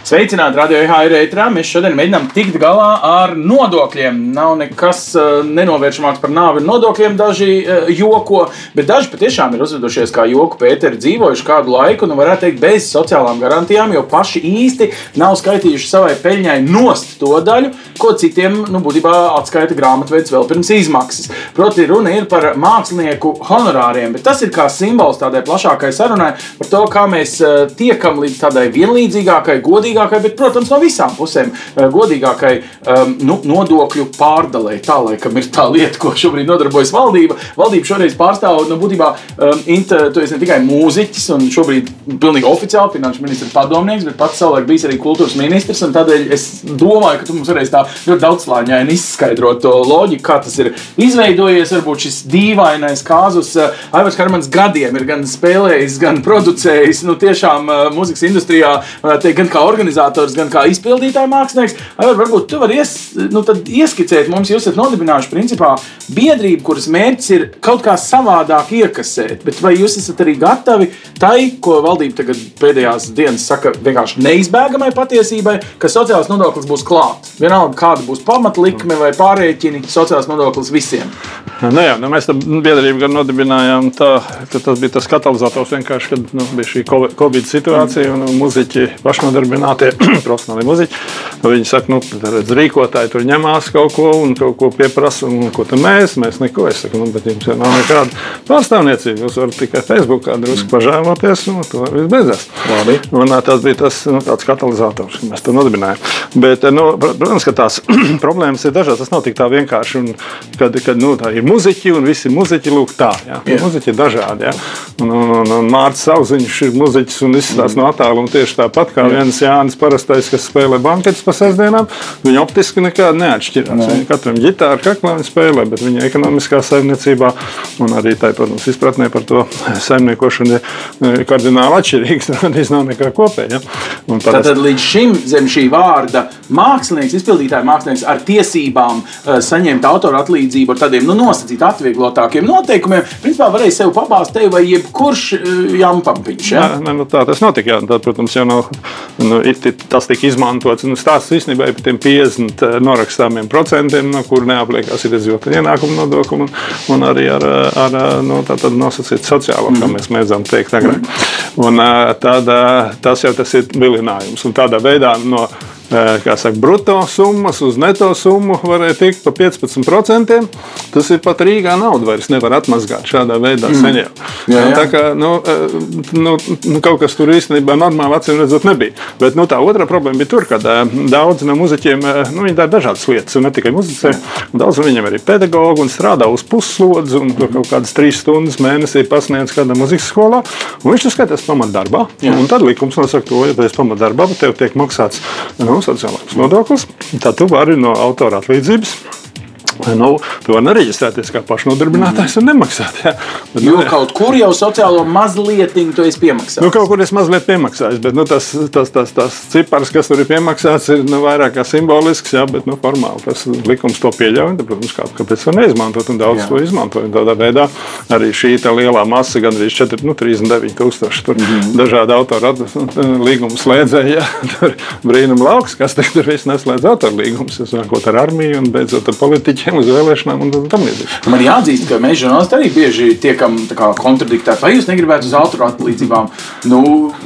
Sveicināti, radio IHR ētrā. Mēs šodien mēģinām tikt galā ar nodokļiem. Nav nekas uh, nenovēršamāks par nāvi nodokļiem. Daži uh, joko, bet daži patiešām ir uzvedušies kā joku pēteri, dzīvojuši kādu laiku, nu varētu teikt, bez sociālām garantijām, jo paši īsti nav skaitījuši savai peļņai nost to daļu, ko citiem, nu, būtībā atskaita grāmatvedis vēl pirms izmaksas. Proti, runa ir par mākslinieku honorāriem, bet tas ir kā simbols tādai plašākai sarunai par to, kā mēs uh, tiekam līdz tādai vienlīdzīgākai, godīgākai godīgākai, bet, protams, no visām pusēm eh, godīgākai um, nu, nodokļu pārdalē. Tā laikam ir tā lieta, ko šobrīd nodarbojas valdība. Valdība šoreiz pārstāv, nu, būtībā, um, inter, tu esi ne tikai mūziķis un šobrīd pilnīgi oficiāli finanšu ministra padomnieks, bet pats savulaik bijis arī kultūras ministrs. Tādēļ es domāju, ka tu mums varēsi tā ļoti daudzslāņaini izskaidrot to loģiku, kā tas ir izveidojies. Varbūt šis dīvainais kāzus uh, Aivars Hermans gadiem ir gan spēlējis, gan producējis, nu, tiešām uh, mūzikas industrijā, teikt, gan kā organizācija organizators, gan kā izpildītāja mākslinieks. Ar, varbūt tu vari ies, nu, ieskicēt mums, jūs esat nodibinājuši principā biedrību, kuras mērķis ir kaut kā savādāk iekasēt. Bet vai jūs esat arī gatavi tai, ko valdība tagad pēdējās dienas saka, vienkārši neizbēgamai patiesībai, ka sociālais nodoklis būs klāts? Vienalga, kāda būs pamatlikme vai pārreķini, sociālais nodoklis visiem. Nu, jā, nu, mēs tam biedrību gan nodibinājām, tā, ka tas bija tas katalizators vienkārši, kad nu, bija šī Covid situācija un muzeķi pašnodarbināti apzināti profesionāli muzeķi. Viņi saka, nu, redz, rīkotāji tur ņemās kaut ko un kaut ko pieprasa, un ko mēs, mēs neko. Es saku, nu, bet jums jau nav nekāda pārstāvniecība. Jūs varat tikai Facebookā drusku pažēloties, un to viss beidzās. Labi. Un tas bija tas nu, katalizators, mēs to nodibinājām. Bet, nu, protams, ka tās problēmas ir dažādas. Tas nav tik tā vienkārši. Un, kad kad nu, ir muzeķi un visi muzeķi lūk tā. Jā. Yeah. Muzeķi ir dažādi. Jā. Un, un, un, un Mārcis Sauziņš ir muzeķis un izskatās mm. no attāluma tieši tāpat kā yeah. viens Jānis parastais, kas spēlē banketes pa sestdienām. Viņa optiski nekāda neatšķirās. Viņa katram ģitāru kaklā spēlē, bet viņa ekonomiskā saimniecībā un arī tā, protams, izpratnē par to saimniekošanu ir kardināli atšķirīgs. Tas nav nekā kopēja. Ja? Parasti... Tad līdz šim zem šī vārda mākslinieks, izpildītāja mākslinieks ar tiesībām uh, saņemt autora atlīdzību ar tādiem nu, nosacītiem, atvieglotākiem noteikumiem, principā varēja sev pabāzt te vai jebkurš uh, jampampiņš. Ja? Nē, nu, tā tas notika. Jā. Tad, protams, jau nav nu, tas tika izmantots. Nu, Stāsts īstenībā ir par tiem 50 eh, norakstāmiem procentiem, no kuriem neapliekās ir iedzīvotāju ienākuma nodokli un, un arī ar, ar no, nosacītu sociālo, kā mhm. mēs mēdzam teikt agrāk. Un, eh, tad, eh, tas jau tas ir vilinājums. Un tādā veidā no saka, brutto summas uz neto summu varēja tikt pa 15%. Tas ir pat Rīgā nauda vairs nevar atmazgāt šādā veidā mm. seņā. Jā, jā. Tā kā nu, nu, nu, kaut kas tur īstenībā normāli acīm redzot nebija. Bet nu, tā otra problēma bija tur, ka daudzi no muzeķiem nu, dara dažādas lietas, un ne tikai muzicē. Daudz no viņiem ir pedagogi un strādā uz puslodzi, un kaut kādas trīs stundas mēnesī pasniedz kādā muzikas skolā. Viņš to skatās pamatdarbā. Tad likums nosaka to, ja tu esi pamatdarbā, bet tev tiek maksāts nu, sociālais nodoklis, tad tu vari no autora atlīdzības Nu, tu vari nereģistrēties kā pašnodarbinātājs un nemaksāt. Jā. Bet, jo nu, kaut kur jau sociālo mazliet tu esi piemaksājis. Nu, kaut kur es mazliet piemaksājis, bet nu, tas, tas, tas, tas cipars, kas tur ir piemaksāts, ir nu, vairāk kā simbolisks, jā, bet nu, formāli tas likums to pieļauj. Tad, protams, kā, kāpēc to neizmantot daudz jā. to izmanto. Tādā veidā arī šī lielā masa, gandrīz 4, nu, 39 tūkstoši, mm -hmm. dažādi autora līgumu slēdzēji, jā, tur brīnum lauks, kas tur viss neslēdz autora līgumus, sākot ar armiju un beidzot ar politiķiem politiķiem uz vēlēšanām un tam līdzīgi. Man jāatzīst, ka mēs žurnālisti arī bieži tiekam kontradiktēti. Vai jūs negribētu uz autora atlīdzībām? Nu,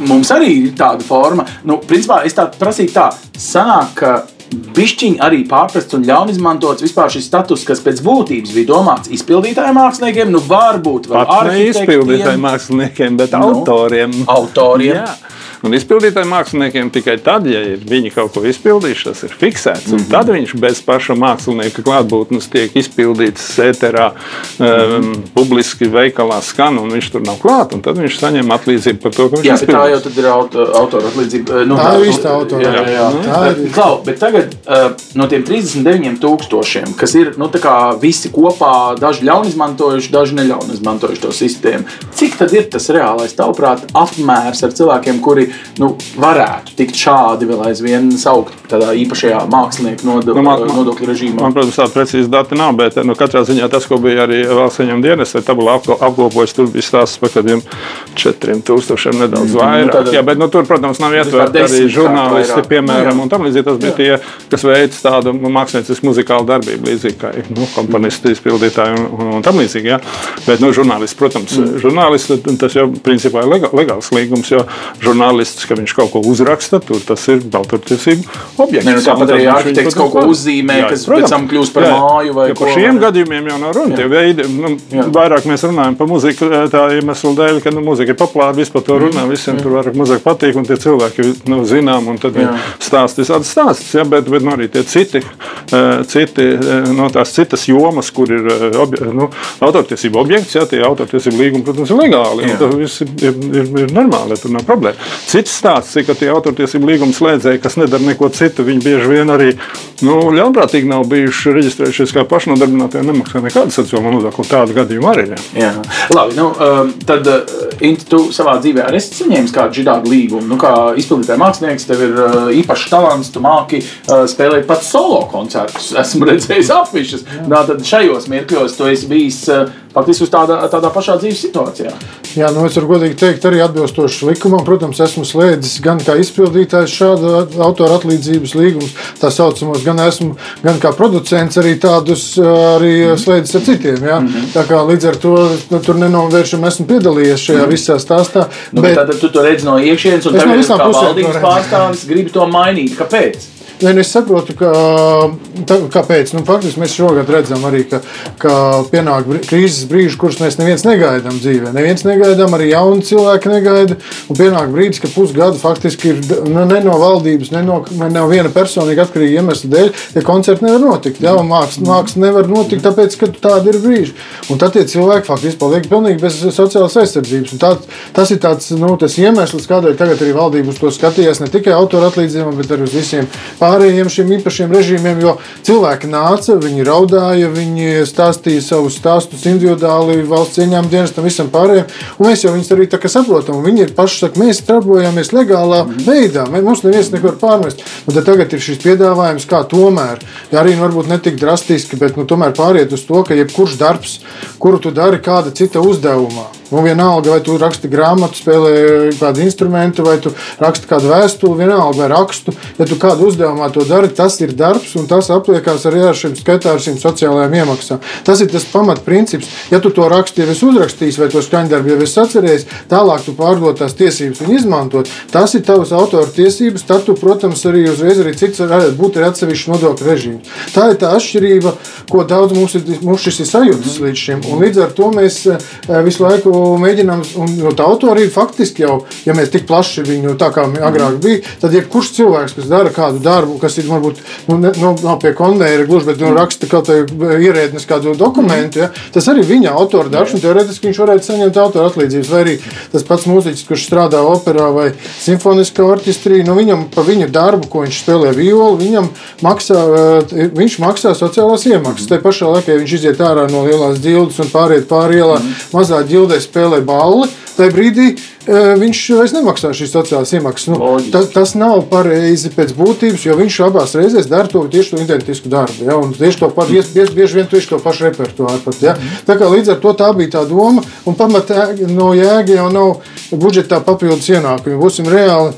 mums arī ir tāda forma. Nu, principā es tā prasīju tā, sanāk, ka Bišķiņi arī pārprasts un ļaun izmantots vispār šis status, kas pēc būtības bija domāts izpildītājiem māksliniekiem, nu varbūt arī izpildītājiem māksliniekiem, bet nu, autoriem. autoriem. Jā. Un izpildītājiem māksliniekiem tikai tad, ja viņi kaut ko izpildījuši, tas ir fiksēts. Mm -hmm. Tad viņš bez paša mākslinieka klātbūtnes tiek izpildīts ēterā, um, mm -hmm. publiski veikalā skan, un viņš tur nav klāts. Tad viņš saņem atlīdzību par to, ka viņš jā, izpildījis. Tā jau ir auto, autora atlīdzība. Nu, tā ir īsta autora. Jā, jā, jā. Tā ir. Klau, bet tagad uh, no tiem 39 tūkstošiem, kas ir nu, visi kopā, daži ļauni izmantojuši, daži neļauni izmantojuši to sistēmu, cik tad ir tas reālais, tavuprāt, apmērs ar cilvēkiem, kuri nu, varētu tikt šādi vēl aizvien saukt tādā īpašajā mākslinieku nodo, Nu, man- nodokļu režīmā. Man, protams, tāda precīza data nav, bet nu, katrā ziņā tas, ko bija arī valsts saņem dienas, tabulā apko- apkopojis, tur bija stāsts par kādiem 4000 nedaudz vairāk. tad- Jā, bet nu, tur, protams, nav ietverti arī žurnālisti, vairāk. piemēram, Nu, jā. un tam līdzīgi tas bija tie, kas veids tādu māksliniecisku muzikālu darbību, līdzīgi kā nu, komponisti, izpildītāji un, un, un tam līdzīgi. Jā. Bet, nu, žurnālisti, protams, Mm. žurnālisti, tas jau principā ir legā- legāls līgums, jo žurnālists, ka viņš kaut ko uzraksta, tur tas ir autortiesību objekts. Ne, nu, tāpat arī arhitekts kaut ko uzzīmē, Jā, kas protams. pēc tam kļūst par Jā, māju vai ja Par vai šiem ne? gadījumiem jau nav runa. Tie veidi, nu, Jā. vairāk mēs runājam par muziku tā iemesla dēļ, ka nu, muzika ir populāra, vispār to runā, visiem tur vairāk muzika patīk, un tie cilvēki nu, zinām, un tad viņi Jā. stāsta visādas stāstus. Ja, bet, bet nu, arī tie citi, eh, citi eh, no tās citas jomas, kur ir eh, nu, autortiesība objekts, ja tie autortiesība līgumi, protams, ir legāli. Jā. Tas viss ir, ir, ir, normāli, tur nav problēma. Cits stāsts ir, ka tie autortiesību līguma slēdzēji, kas nedara neko citu, viņi bieži vien arī nu, ļaunprātīgi nav bijuši reģistrējušies kā pašnodarbinātie un nemaksā nekādu sociālo nodokli. Tādu gadījumu arī ir. Jā, labi. Nu, um, tad, uh, tu savā dzīvē arī esi saņēmis kādu šādu līgumu. Nu, kā izpildītāja mākslinieks, tev ir uh, īpašs talants, tu māki uh, spēlēt pat solo koncertus. Esmu redzējis apvišas. Nā, tad šajos mirkļos tu esi bijis faktiski uz tādā, tādā pašā dzīves situācijā. Jā, nu es varu godīgi teikt, arī atbilstoši likumam. Protams, esmu slēdzis gan kā izpildītājs šādu autora atlīdzības līgumus, tā saucamos, gan esmu gan kā producents arī tādus arī slēdzis ar citiem. Jā. Tā kā līdz ar to nu, tur nenovēršam esmu piedalījies šajā visā stāstā. Nu, bet... Tad tu to redzi no iekšienes, un Es no tagad visām pusēm valdības pārstāvis gribi to mainīt. Kāpēc? Nē, nu es saprotu, ka, tā, kāpēc. Nu, faktiski mēs šogad redzam, arī, ka, ka pienāk krīzes brīži, kurus mēs neviens negaidām dzīvē. Neviens negaidām, arī jauni cilvēki negaida. Un pienāk brīdis, ka pusgadu faktiski ir nu, ne no valdības, ne no, no viena personīga atkarīga iemesla dēļ, ja koncerti nevar notikt. Jā, māksla, māksla nevar notikt, tāpēc, ka tādi ir brīži. Un tad tie cilvēki faktiski paliek pilnīgi bez sociālās aizsardzības. Un Tā, tas ir tāds, nu, tas iemesls, kādēļ tagad arī valdība uz to skatījās ne tikai autora atlīdzībām, bet arī uz visiem pārējiem šiem īpašiem režīmiem. Jo cilvēki nāca, viņi raudāja, viņi stāstīja savus stāstus individuāli valsts ieņēmuma dienestam, visam pārējiem. Un mēs jau viņus arī tā kā saprotam. Viņi ir paši saka, mēs darbojamies legālā veidā, mē- mums neviens neko var pārmest. Un tad tagad ir šis piedāvājums, kā tomēr, ja arī nu, varbūt ne tik drastiski, bet nu, tomēr pāriet uz to, ka jebkurš darbs, kuru tu dari kāda cita uzdevumā, nu, vienalga, vai tu raksti grāmatu, spēlē kādu instrumentu, vai tu raksti kādu vēstuli, vienalga, vai rakstu. Ja tu kādu uzdevumā to dari, tas ir darbs, un tas apliekās arī ar šiem skaitā ar šīm sociālajām iemaksām. Tas ir tas pamatprincips. Ja tu to raksti, jau esi uzrakstījis, vai to skaņdarbu jau esi atcerējies, tālāk tu pārdod tās tiesības un izmantot. Tas ir tavs autora tiesības, tad tu, protams, arī uzreiz arī cits varētu būt arī atsevišķs nodokļu režīms. Tā ir tā atšķirība, ko daudz mums, ir, mums šis ir sajūtas līdz šim. Un līdz ar to mēs eh, visu laiku mēģinām, un jo tā autorība faktiski jau, ja mēs tik plaši viņu tā kā agrāk bija, tad jebkurš cilvēks, kas dara kādu darbu, kas ir varbūt nu, ne, nu, nav pie konveijera gluži, bet nu, raksta kaut kādu ierēdnis kādu dokumentu, ja, tas arī viņa autora darbs, un teorētiski viņš varētu saņemt autora atlīdzības. Vai arī tas pats mūziķis, kurš strādā operā vai simfoniskā orķestrī, nu, viņam pa viņu darbu, ko viņš spēlē violu, viņam maksā, eh, viņš maksā sociālās iemaksas. Tā pašā laikā, ja viņš iziet ārā no lielās ģildes un pāriet pāri ielā, mazā ģildē spēlē balli. Tajā brīdī e, viņš vairs nemaksā šīs sociālās iemaksas. Nu, ta, tas nav pareizi pēc būtības, jo viņš abās reizēs dara to tieši to identisku darbu. Ja? un Tieši to pašu, bieži, bieži vien tieši to pašu repertuāru. Pat, ja? Tā kā līdz ar to tā bija tā doma, un pamatā no jēga jau nav budžetā papildus ienākumi. Būsim reāli.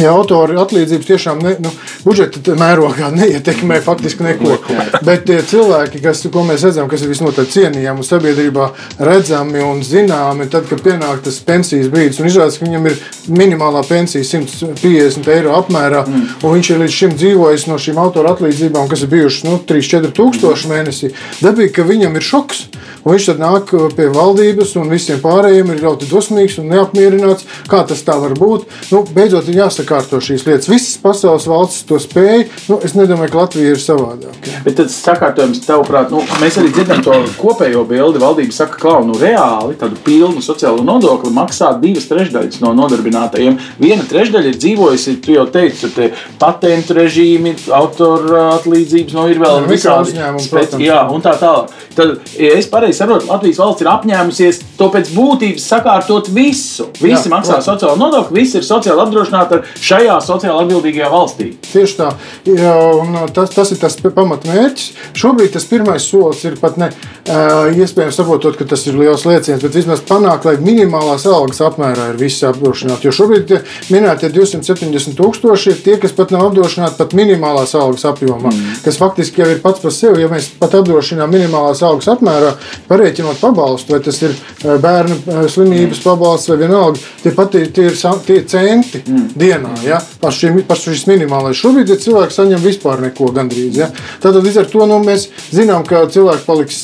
Ja autori atlīdzības tiešām ne, nu, budžeta mērogā neietekmē faktiski neko. Bet tie cilvēki, kas, ko mēs redzam, kas ir visnotaļ cienījami un sabiedrībā redzami un zināmi, tad, kad pienāk tas pensijas brīdis, un izrādās, ka viņam ir minimālā pensija 150 eiro apmērā, mm. un viņš ir līdz šim dzīvojis no šīm autora atlīdzībām, kas ir bijušas nu, 3-4 tūkstoši mēnesī, dabīgi, ka viņam ir šoks. Un viņš tad nāk pie valdības, un visiem pārējiem ir ļoti dosmīgs un neapmierināts. Kā tas tā var būt? Nu, beidzot, ir jāsaka, jāsakārto šīs lietas. Visas pasaules valstis to spēj. Nu, es nedomāju, ka Latvija ir savādāk. Bet tas sakārtojums, tavuprāt, nu, mēs arī dzirdam to kopējo bildi. Valdība saka, ka nu, reāli tādu pilnu sociālo nodokli maksā divas trešdaļas no nodarbinātajiem. Viena trešdaļa ir dzīvojusi, tu jau teici, tur patentu režīmi, autora atlīdzības, no nu, ir vēl visādi uzņēmumi. Jā, un tā tālāk. Tad, ja es pareizi saprotu, Latvijas valsts ir apņēmusies to pēc būtības sakārtot visu. Visi Jā, maksā sociālo nodokli, visi ir sociāli apdrošināti šajā sociāli atbildīgajā valstī. Tieši tā. Jā, tas, tas ir tas pamatmērķis. Šobrīd tas pirmais solis ir pat ne iespējams saprotot, ka tas ir liels lēciens, bet vismaz panākt, lai minimālās algas apmērā ir visi apdrošināti. Jo šobrīd minētie 270 tūkstoši ir tie, kas pat nav apdrošināti pat minimālās algas apjomā, mm. kas faktiski jau ir pats par sevi. Ja mēs pat apdrošinām minimālās algas apmērā, parēķinot pabalstu, vai tas ir bērnu slimības pabalsts vai vienalga, tie pat tie, tie ir tie centi mm. dienā. Ja? Par, šim, par šis minimālais. Šobrīd ja cilvēks saņem vispār neko gandrīz. Ja? Tātad līdz ar to nu, mēs zinām, ka cilvēks paliks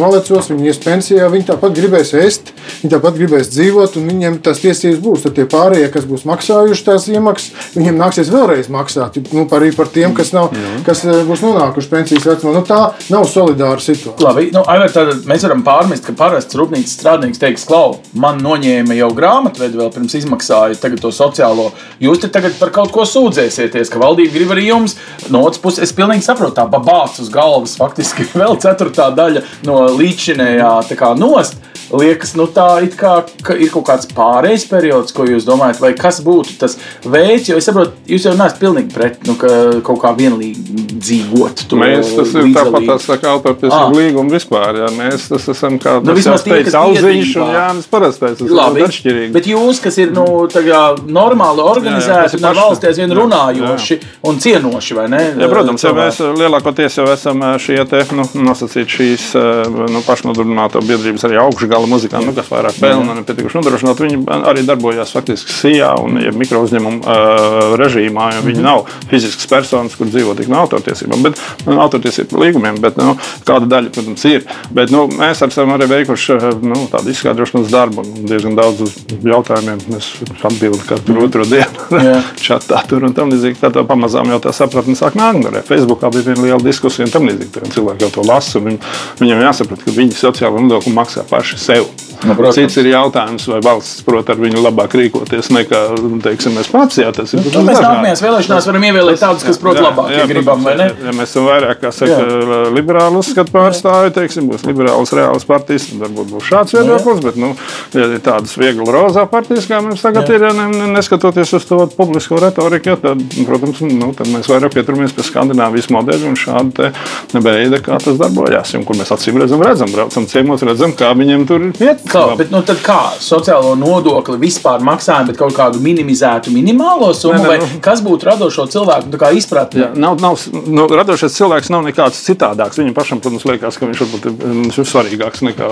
malecos, viņi ies pensijā, viņi tāpat gribēs ēst, viņi tāpat gribēs dzīvot, un viņiem tās tiesības būs. Tad tie pārējie, kas būs maksājuši tās iemaksas, viņiem nāksies vēlreiz maksāt. Nu, arī par tiem, kas, nav, kas būs nonākuši pensijas vecumā. Nu, tā nav solidāra situācija. Labi, nu, Aivar, tad mēs varam pārmest, ka parasts rūpnīcas strādnieks teiks, klau, man noņēma jau grāmatvedu vēl pirms izmaksāju to sociālo. Jūs te tagad par kaut ko sūdzēsieties, ka valdība grib arī jums. No otras puses, es pilnīgi saprotu, tā babāts uz galvas faktiski vēl ceturtā daļa no līdzinējā nost. Liekas, nu tā it kā ka ir kaut kāds pārejas periods, ko jūs domājat, vai kas būtu tas veids, jo es saprotu, jūs jau neesat pilnīgi pret nu, ka kaut kā vienlīgi dzīvot. Mēs tas ir tāpat tās tā kā autortiesību līguma vispār, jā, mēs tas esam kā nu, tas jau teica Alziņš un Jānis Parastais, tas ir atšķirīgi. Bet jūs, kas ir, nu, tā normāli organizēti un ar valstī aizvien runājoši jā. un cienoši? Jā, protams, ja mēs lielākoties jau esam šie te, nu, nosacīt šīs nu, pašnodarbināto biedrības arī augšgala muzikanti, nu, kas vairāk pelna un pietiekuši nodrošināt, viņi arī darbojās faktiski SIA un ja mikro uzņēmumu uh, režīmā, jo viņi mm -hmm. nav fiziskas personas, kur dzīvo tik no autortiesībām, bet no autortiesību līgumiem, bet nu, kāda daļa, protams, ir. Bet nu, mēs esam arī veikuši nu, tādu izskaidrošanas darbu diezgan daudz jautājumiem mēs atbildam katru otro dienu. Čatā tur un tam līdzīgi. Tā pamazām jau tā sapratne sāk nākt. Facebookā bija viena liela diskusija un tam līdzīgi. Cilvēki jau to lasa. Viņ, viņam jāsaprot, ka viņi sociālo nodokli maksā paši sev. Nu, protams. Cits ir jautājums, vai valsts prot ar viņu labāk rīkoties nekā teiksim, mēs pats. Jā, tas ir. Nu, mēs nākamajās vēlēšanās varam ievēlēt tādus, kas prot labāk, jā, ja gribam, ne? Ja mēs esam vairāk, kā saka, jā. liberāli uzskatu pārstāvi, teiksim, būs liberālas reālas partijas, tad varbūt būs šāds viedoklis, bet, nu, ja ir tādas viegli rozā partijas, kā mums tagad jā. ir, ne, neskatoties uz to publisko retoriku, tad, protams, nu, tad mēs vairāk pieturamies pie Skandināvijas modeļa un šāda veida, kā tas darbojās. Un, kur mēs acīm redzam, redzam, braucam ciemos, redzam, kā viņiem tur iet. Kā, bet, nu, kā sociālo nodokli vispār maksājam, bet kaut kādu minimizētu minimālo summu, ne, ne, nu, kas būtu radošo cilvēku izpratne? Nav, nav, nu, radošais cilvēks nav nekāds citādāks. Viņam pašam, protams, liekas, ka viņš varbūt ir svarīgāks nekā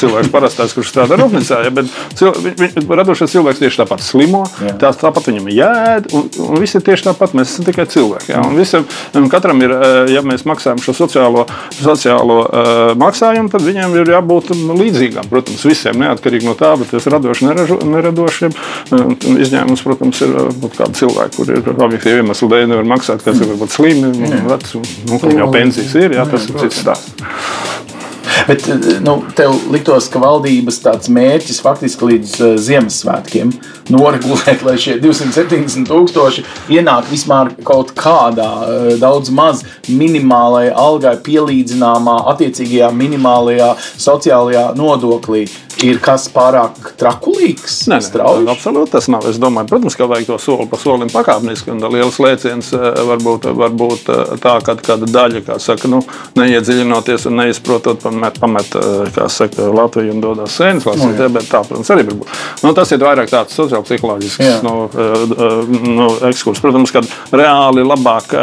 cilvēks parastais, kurš strādā rūpnīcā. Ja, bet cil, viņ, radošais cilvēks tieši tāpat slimo, tā, tāpat viņam jēd, un, un viss ir tieši tāpat. Mēs esam tikai cilvēki. Ja, un visam, un katram ir, ja mēs maksājam šo sociālo, sociālo uh, maksājumu, tad viņam ir jābūt līdzīgam. Protams, visiem, neatkarīgi no tā, bet tas radoši, neradošiem. Izņēmums, protams, ir kādi cilvēki, kuriem ir objektīvi iemesli dēļ, nevar maksāt, kas ir varbūt slimi, veci, nu, kam jau pensijas ir, jā, tas ir cits stāsts. Bet nu, tev liktos, ka valdības mērķis faktiski līdz uh, Ziemassvētkiem noregulēt, lai šie 270 tūkstoši ienāk vismaz kaut kādā uh, daudz maz minimālajai algai pielīdzināmā attiecīgajā minimālajā sociālajā nodoklī ir kas pārāk trakulīgs? Nē, nē absolūti tas nav. Es domāju, protams, ka vajag to soli pa solim pakāpeniski. Un liels lēciens eh, var būt, eh, tā, ka kāda daļa, kā saka, nu, neiedziļinoties un neizprotot, pamet, pamet eh, saka, Latviju un dodas sēnes lasīt. No, bet tā, protams, arī var būt. Nu, tas ir vairāk tāds sociālpsiholoģisks nu, nu, ekskurs. Protams, ka reāli labāk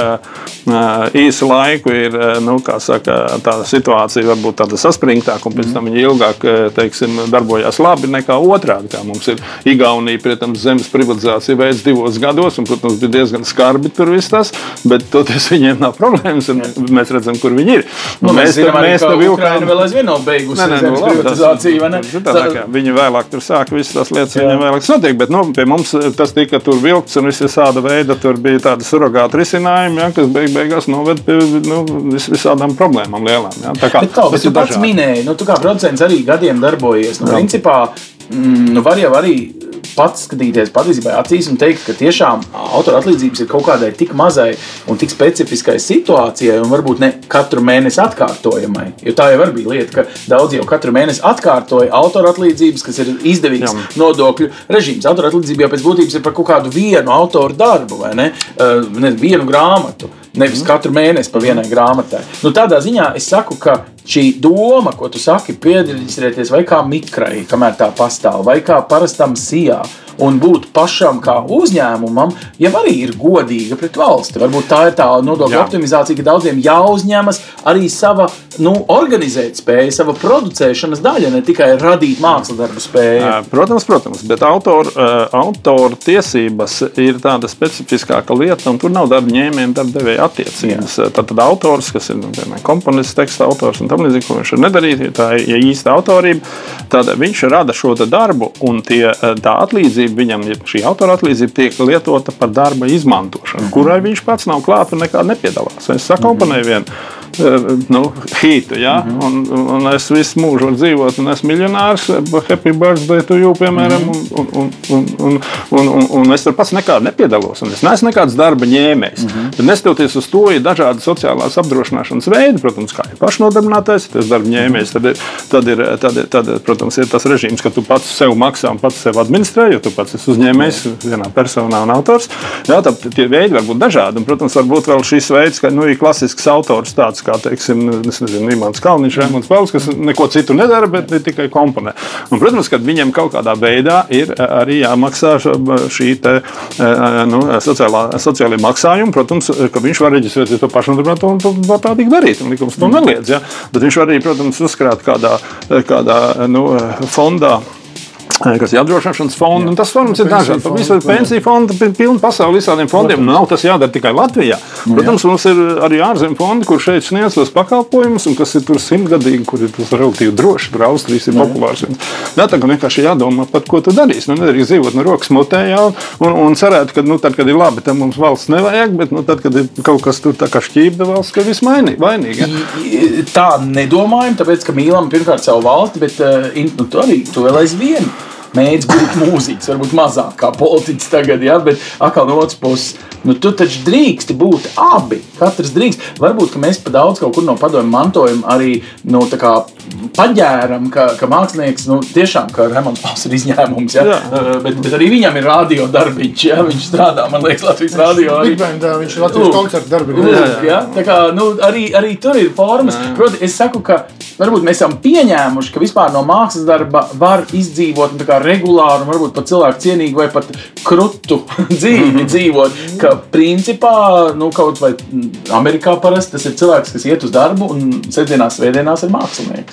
īsu laiku ir nu, saka, tā situācija varbūt tāda saspringtāka un pēc tam viņa ilgāk, teiksim, darbojās labi nekā otrādi. Kā mums ir Igaunija, protams, zemes privatizācija veids divos gados, un, protams, bija diezgan skarbi tur viss tas, bet toties viņiem nav problēmas, un mēs redzam, kur viņi ir. Nu, mēs mēs zinām, mēs Ukraina vilkām. Vēl aizvien nav beigusi Nē, nē, zemes nu, ne? tas ir tā, Viņi vēlāk tur sāk visas tās lietas, Jā. viņiem vēlāk notiek. Bet nu, pie mums tas tika tur vilkts un viss tāda veida. Tur bija tādi surrogāti risinājumi, ja, kas beig beigās noved pie nu, vis visādām problēmām lielām. Ja. Tā kā Bet, kā, bet tu ir pats dažādi. minēji, nu, tu kā producents arī gadiem darbojies. Nu, Jā. principā, mm, nu, var jau arī pats skatīties patiesībā acīs un teikt, ka tiešām autora atlīdzības ir kaut kādai tik mazai un tik specifiskai situācijai, un varbūt ne katru mēnesi atkārtojamai. Jo tā jau var bija lieta, ka daudz jau katru mēnesi atkārtoja autora atlīdzības, kas ir izdevīgs Jā. nodokļu režīms. Autora atlīdzība jau pēc būtības ir par kaut kādu vienu autoru darbu vai ne? Uh, ne vienu grāmatu. Nevis katru mēnesi pa vienai grāmatai. Nu, tādā ziņā es saku, ka šī doma, ko tu saki, piedalīties vai kā mikrai, kamēr tā pastāv, vai kā parastam sijā, un būt pašam kā uzņēmumam, jau arī ir godīga pret valsti. Varbūt tā ir tā nodokļu optimizācija, ka daudziem jāuzņemas arī sava nu, organizēt spēja, sava producēšanas daļa, ne tikai radīt mākslas darbu spēju. Protams, protams, bet autora autor tiesības ir tāda specifiskāka lieta, un tur nav darba ņēmēja, darba devēja attiecības. Tad, tad autors, kas ir nu, komponists, teksta autors un tam līdzīgi, ko viņš var nedarīt, ja tā ir ja īsta autorība, tad viņš rada šo darbu, un tie, tā atlīdzība viņam, šī autora atlīdzība tiek lietota par darba izmantošanu, kurai viņš pats nav klāts un nekā nepiedalās. Es sakomponēju vienu. Eh, nu, hītu. Ja? Mm -hmm. un, un es visu mūžu dzīvoju, un esmu miljonārs. Eh, happy birthday to you, piemēram. Mm -hmm. un, un, un, un, un, un, un es tur pats nekādu nepiedalos. Es neesmu nekāds darba ņēmējs. Mm -hmm. Bet neskatoties uz to, ir dažādi sociālās apdrošināšanas veidi, protams, kā ir pašnodarbinātais, tas darba ņēmējs. Tad, ir, tad, ir, tad, ir, tad, protams, ir tas režīms, ka tu pats sev maksā un pats sev administrē, jo tu pats esi uzņēmējs vienā personā un autors. Jā, tā, tie veidi var būt dažādi. Un, protams, varbūt vēl šis veids, ka nu, ir klasisks autors tāds, kā teiksim, nezinu, Imants Kalniņš, Rēmons Pauls, kas neko citu nedara, bet tikai komponē. Un, protams, ka viņam kaut kādā veidā ir arī jāmaksā šī te, eh, nu, sociālā, sociālajie maksājumi. Protams, ka viņš var reģistrēties to pašnodarbināto un to tādīgi darīt. un Likums to neliedz. Ja? Bet viņš var arī, protams, uzkrāt kādā, kādā nu, fondā. Kas ir apdrošināšanas fonda, un tas formas ir fonda, Visu ir jā. pensiju fonda, pi- pilna pasaule visādiem fondiem. Nu, nav tas jādara tikai Latvijā. Protams, mums ir arī ārzemju fondi, kur šeit sniedz tos pakalpojumus, un kas ir tur simtgadīgi, kur ir tas relatīvi droši. Tur Austrijas ir populārs. Jā, tā kā vienkārši jādomā, pat ko tu darīsi. Nu, nedrīkst dzīvot no rokas mutē, jā, un, un cerēt, ka nu, tad, kad ir labi, tad mums valsts nevajag, bet nu, tad, kad ir kaut kas tur tā kā šķība valsts, ka viss mainī- vainīgi. ja. Tā nedomājam, tāpēc, ka mīlam pirmkārt savu valsti, bet uh, nu, tu arī tu vēl aizvien. Mēģināt būt mūziķis, varbūt mazāk kā politiķis tagad, ja? bet atkal no otras puses, nu, tu taču drīksti būt abi. Katrs drīkst. Varbūt mēs pa daudz kaut kur no padomju mantojuma arī nu, paģēram, ka, ka mākslinieks nu, tiešām, ka Rēmons Pauls ir izņēmums, ja? Jā. Uh, bet, bet arī viņam ir radio darbiņš, ja? viņš strādā, man liekas, Latvijas radio. arī. Bandā viņš ir Latvijas koncerta darbinieks. Ja? Tā kā, nu, arī, arī tur ir formas. Protams, es saku, ka varbūt mēs esam pieņēmuši, ka vispār no mākslas darba var izdzīvot nu, tā kā regulāru, un varbūt pat cilvēku cienīgu vai pat krutu dzīvi dzīvot. Ka principā, nu, kaut vai mm, Amerikā parasti tas ir cilvēks, kas iet uz darbu un sestdienās, svētdienās ir mākslinieks.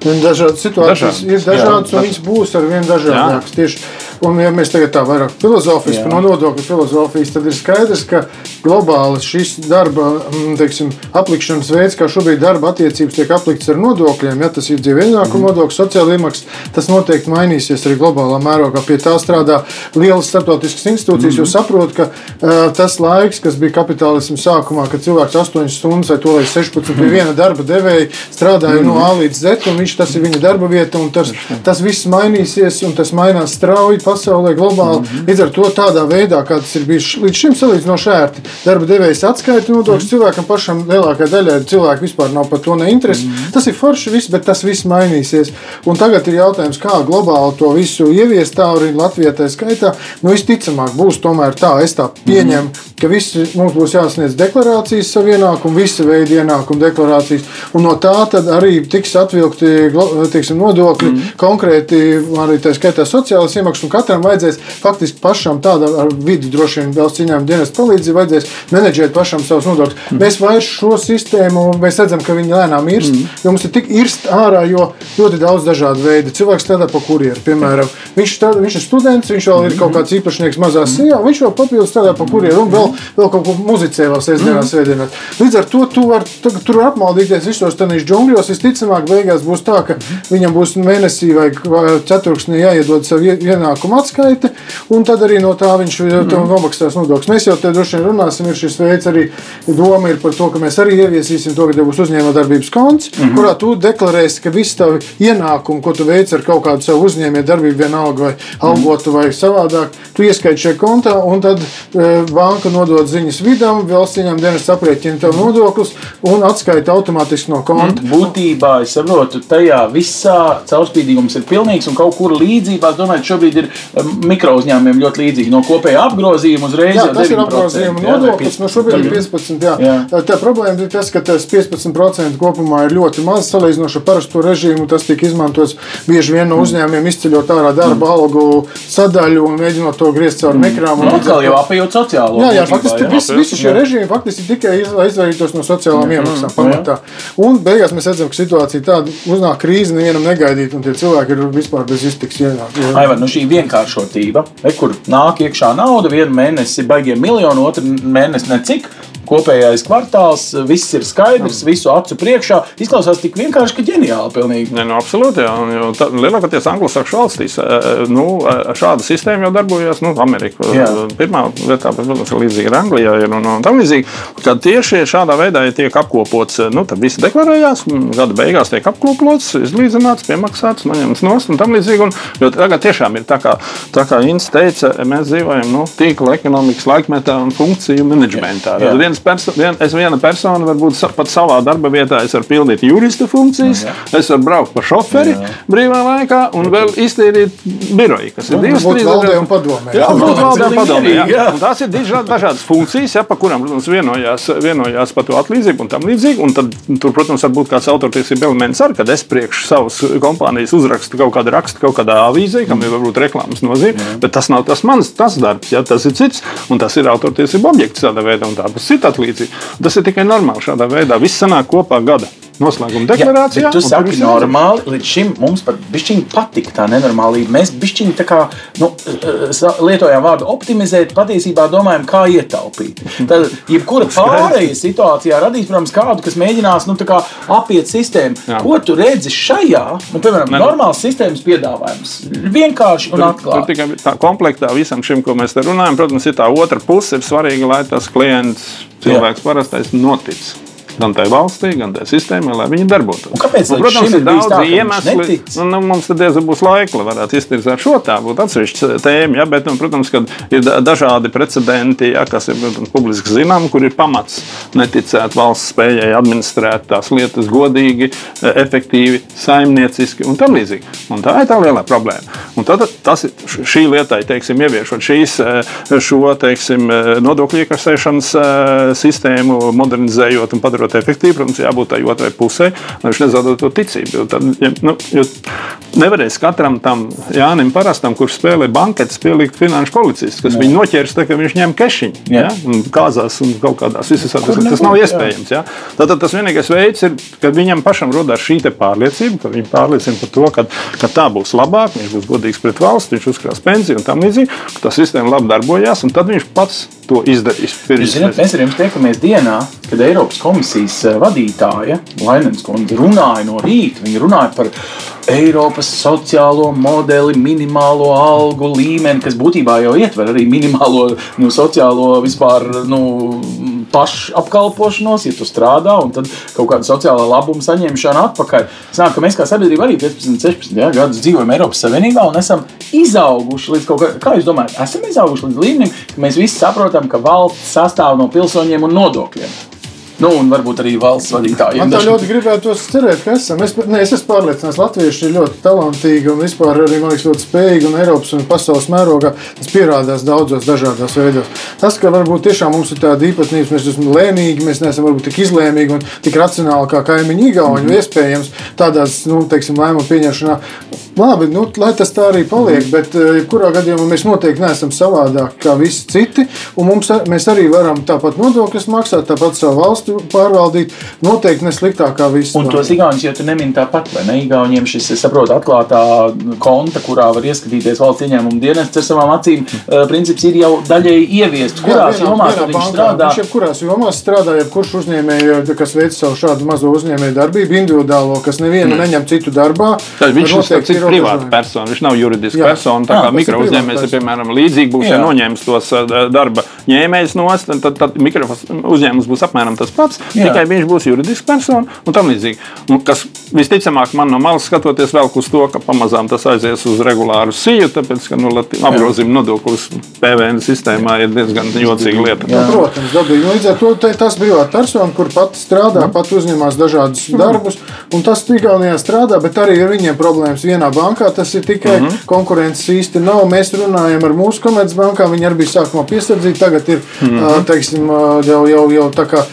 Un Dažādas situācijas Dažādas. ir dažādas, Jā, un viņas būs ar vien dažādākas. Tieši Un, ja mēs tagad tā vairāk filozofiski par nodokļu filozofijas, tad ir skaidrs, ka globāli šis darba mm, teiksim, aplikšanas veids, kā šobrīd darba attiecības tiek aplikts ar nodokļiem, ja tas ir dzīve ienākuma nodoklis, sociāla iemaksa, tas noteikti mainīsies arī globālā mērogā. Pie tā strādā lielas starptautiskas institūcijas, jo saprot, ka uh, tas laiks, kas bija kapitālisma sākumā, kad cilvēks 8 stundas vai to līdz 16 pie viena darba devēja strādāja no A līdz Z, un viņš tas ir viņa darba vieta, un tas, tas viss mainīsies, un tas mainās strauji pasaulē, globāli. Līdz ar to tādā veidā, kā tas ir bijis līdz šim salīdzinoši ērti, darba devējs atskaita nodokļus cilvēkam pašam lielākajai daļai cilvēku vispār nav par to neinteresi. Tas ir forši viss, bet tas viss mainīsies. Un tagad ir jautājums, kā globāli to visu ieviest, tā arī Latvijā tā skaitā. Nu, visticamāk, būs tomēr tā, es tā pieņemu, ka visi mums būs jāsniedz deklarācijas savu ienākumu, visa veida ienākumu deklarācijas, un no tā tad arī tiks atvilkti teiksim, nodokļi, mm. konkrēti arī tā skaitā sociālās iemaksas, katram vajadzēs faktiski pašam tādā ar vidi droši vien valsts ieņēmuma dienas palīdzību vajadzēs menedžēt pašam savus nodokļus. Mm. Mēs vairs šo sistēmu, mēs redzam, ka viņi lēnām irst, mm. jo mums ir tik irst ārā, jo ļoti daudz dažādu veidu. Cilvēks strādā pa kurjeru, piemēram, viņš, strādā, viņš ir students, viņš vēl ir kaut kāds īpašnieks mazā sijā, un viņš vēl papildus strādā pa kurjeru un vēl, vēl kaut ko muzicē vēl sestdienās, svētdienās. Līdz ar to tu var, tu, tur apmaldīties visos tenīs džungļos. Visticamāk, beigās būs tā, ka viņam būs mēnesī vai ceturksnī jāiedod savu ie- ienākumu atskaiti, un tad arī no tā viņš mm. nomaksās nodokļus. Mēs jau te droši vien runāsim, ir šis veids arī doma ir par to, ka mēs arī ieviesīsim to, ka tev būs uzņēmējdarbības konts, mm -hmm. kurā tu deklarēsi, ka visi tavi ienākumi, ko tu veic ar kaut kādu savu uzņēmējdarbību, vienalga vai algotu vai savādāk, tu ieskaiti šajā kontā, un tad e, banka nodod ziņas vidam, valsts ieņēmuma dienas aprēķina tev nodokļus un atskaita automātiski no konta. Būtībā es saprotu, tajā visā caurspīdīgums ir pilnīgs un kaut kur līdzībā. Es domāju, ka šobrīd ir um, mikro uzņēmumiem ļoti līdzīgi. No kopējā apgrozījuma uzreiz Jā, jau tas ir 9%, apgrozījuma nodoklis. No šobrīd ir 15. Jā. Jā. Jā. Tā problēma ir tas, ka tas 15% kopumā ir ļoti maz salīdzinoši ar parasto režīmu. Tas tiek izmantots bieži vien Mm. no uzņēmumiem, izceļot ārā darba algu sadaļu un mēģinot to griezt caur nekrām. Nu, atkal jau apējot sociālo. Jā, jā, būtībā, faktiski jā. visi, visi šie režīmi faktiski tikai izvairītos no sociālām iemaksām. pamatā. Un beigās mēs redzam, ka situācija tāda uznāk krīze, nevienam negaidīt, un tie cilvēki ir vispār bez iztiks ienākumu. Aivar, nu šī vienkāršotība, e, kur nāk iekšā nauda, vienu mēnesi baigiem miljonu, otru mēnesi necik. Kopējais kvartāls, viss ir skaidrs, visu acu priekšā. Izklausās tik vienkārši, ka ģeniāli. Pilnīgi. Ne, nu, absolūti, jā. Un tā- Lielākoties Anglo-Saksonu valstīs nu, šāda sistēma jau darbojas. Nu, Amerikā Jā. pirmā vietā, protams, ir līdzīga Anglijā. Ir, un, un tam līdzīgi, kad tieši šādā veidā ja tiek apkopots, nu, tad visi deklarējās, un gada beigās tiek apkopots, izlīdzināts, piemaksāts, noņemts nost un tam līdzīgi. Un, jo tagad tiešām ir tā, kā, tā kā Inns teica, mēs dzīvojam nu, tīkla ekonomikas laikmetā un funkciju menedžmentā. Jā. Tad viens perso vien, es viena persona varbūt sa- pat savā darba vietā es varu pildīt jurista funkcijas, Jā. es varu braukt par šoferi brīvā laikā un vēl iztīrīt biroju, kas ir divas, trīs valdē un padomē. Jā, būt valdē un padomē. jā. jā. Un Tās ir diža- dažādas funkcijas, ja, par kurām, protams, vienojās, vienojās par to atlīdzību un tam līdzīgi. Un tad, tur, protams, var būt kāds autortiesība elements ar, kad es priekš savas kompānijas uzrakstu kaut kādu rakstu kaut kādā avīzē, kam ir varbūt reklāmas nozīme, bet tas nav tas mans tas darbs, ja, tas ir cits, un tas ir autortiesība objekts tādā veidā, un tāpēc cita atlīdzība. Tas ir tikai normāli šādā veidā. Viss sanāk kopā gada noslēguma deklarācijā. bet tu saki, normāli. Līdz šim mums pat bišķiņi patika tā nenormālība. Mēs bišķiņi tā kā nu, sa- lietojām vārdu optimizēt, patiesībā domājam, kā ietaupīt. Tad, jebkura pārējais situācijā radīs, protams, kādu, kas mēģinās nu, kā apiet sistēmu. Jā. Ko tu redzi šajā? Nu, piemēram, Ne, nu- normāls sistēmas piedāvājums. Vienkārši un atklāti. tikai tā komplektā visam šim, ko mēs te runājam, protams, ir tā otra puse. Ir svarīgi, lai tas klients, cilvēks parastais, notic. Gan tai valstī, gan tai sistēmai, lai viņi darbotos. Un kāpēc Un, protams, ir daudz tā, netic? Nu, nu, mums tad diezgan būs laika, lai varētu iztirzāt šo tā, būtu atsevišķa tēma. Ja, bet, nu, protams, ka ir da- dažādi precedenti, ja, kas ir protams, publiski zinām, kur ir pamats neticēt valsts spējai administrēt tās lietas godīgi, efektīvi, saimnieciski un tam līdzīgi. Un tā ir tā lielā problēma. Un tad tas šī lietai, teiksim, ieviešot šīs, šo teiksim, nodokļu iekasēšanas e, sistēmu, modernizējot un padarot efektīvu, protams, jābūt tai otrai pusē, lai viņš nezaudētu to ticību. Jo tad, ja, nu, jo nevarēs katram tam Jānim parastam, kurš spēlē banketes, pielikt finanšu policistu, kas viņu noķers, tā, ka viņš ņem kešiņu. Jā. Ja? un Kāzās un kaut kādās visas tas, Kur tas nav jā. iespējams. Ja? Tātad tas vienīgais veids ir, kad viņam pašam radās šī pārliecība, ka viņš pārliecina par to, ka, ka tā būs labāk, viņš būs godīgs pret valsts, viņš uzkrās pensiju un tam līdzīgi, ka tā sistēma labi darbojās, un tad viņš pats to izdarīs. Jūs Pirms zināt, mēs ar jums tiekamies dienā, kad Eiropas komisijas eh, vadītāja Lainens kundze runāja no rīta. Viņa runāja par Eiropas sociālo modeli, minimālo algu līmeni, kas būtībā jau ietver arī minimālo nu, sociālo vispār nu, pašapkalpošanos, ja tu strādā, un tad kaut kāda sociālā labuma saņemšana atpakaļ. Sanāk, ka mēs kā sabiedrība arī 15, 16 ja, gadus dzīvojam Eiropas Savienībā un esam izauguši līdz kaut kādam, kā jūs domājat, esam izauguši līdz līmenim, ka mēs visi saprotam, ka valsts sastāv no pilsoņiem un nodokļiem. Nu, un varbūt arī valsts vadītājiem. Man ļoti gribētos cerēt, ka esam. Es, ne, es esmu pārliecināts, ka latvieši ir ļoti talantīgi un vispār arī liekas, ļoti spējīgi un Eiropas un pasaules mērogā tas pierādās daudzos dažādos veidos. Tas, ka varbūt tiešām mums ir tāda īpatnība, mēs esam lēnīgi, mēs neesam varbūt tik izlēmīgi un tik racionāli kā kaimiņi Igauni, mm. iespējams tādās, nu, teiksim, lēmumu pieņemšanā. Labi, nu, lai tas tā arī paliek, Mm. bet eh, jebkurā gadījumā mēs noteikti neesam savādāki kā visi citi. un Mums, mēs arī varam tāpat nodokļus maksāt, tāpat savu valsti pārvaldīt. Noteikti ne sliktāk kā visi. Un tos igauņus jau tu nemini tāpat, vai ne? Igauniem šis, es saprotu, atklātā konta, kurā var ieskatīties valsts ieņēmuma dienests ar savām acīm, eh, princips ir jau daļēji ieviests. Kurās Jā, vienā- jomās vienā viņš bankā. strādā? Viņš jebkurās jomās strādā, jebkurš uzņēmējs, kas veic savu šādu mazo uzņēmēju darbību, individuālo, kas nevienu mm. neņem citu darbā. Tad viņš ir noteikti ierobežojumi. privāta persona. Viņš nav juridiska Jā. persona. Tā Jā, kā ir mikro uzņēmējs ir piemēram līdzīgi, būs ja noņēmis tos uh, darba ņēmējus nost, tad, tad, tad mikro uzņēmums būs apmēram tas pats. Jā. Tikai viņš būs juridisks persona un tam līdzīgi. Un kas visticamāk man no malas skatoties vēl uz to, ka pamazām tas aizies uz regulāru siju, tāpēc ka nu, apgrozījuma nodoklis PVN sistēmā ir diezgan jocīga lieta. Jā. Protams, dabīgi. Nu, Līdz ar to tas privāta persona, kur pati strādā, Mhm. pati uzņemas dažādus darbus, un tas Igaunijā strādā, bet arī ar viņiem problēmas vienā bankā. Tas ir tikai Mhm. konkurences īsti nav. Mēs runājam ar mūsu komercbankām, viņi arī bija sākumā piesardzīti, tagad ir, Mhm. ā, teiksim, jau, jau, jau tā kā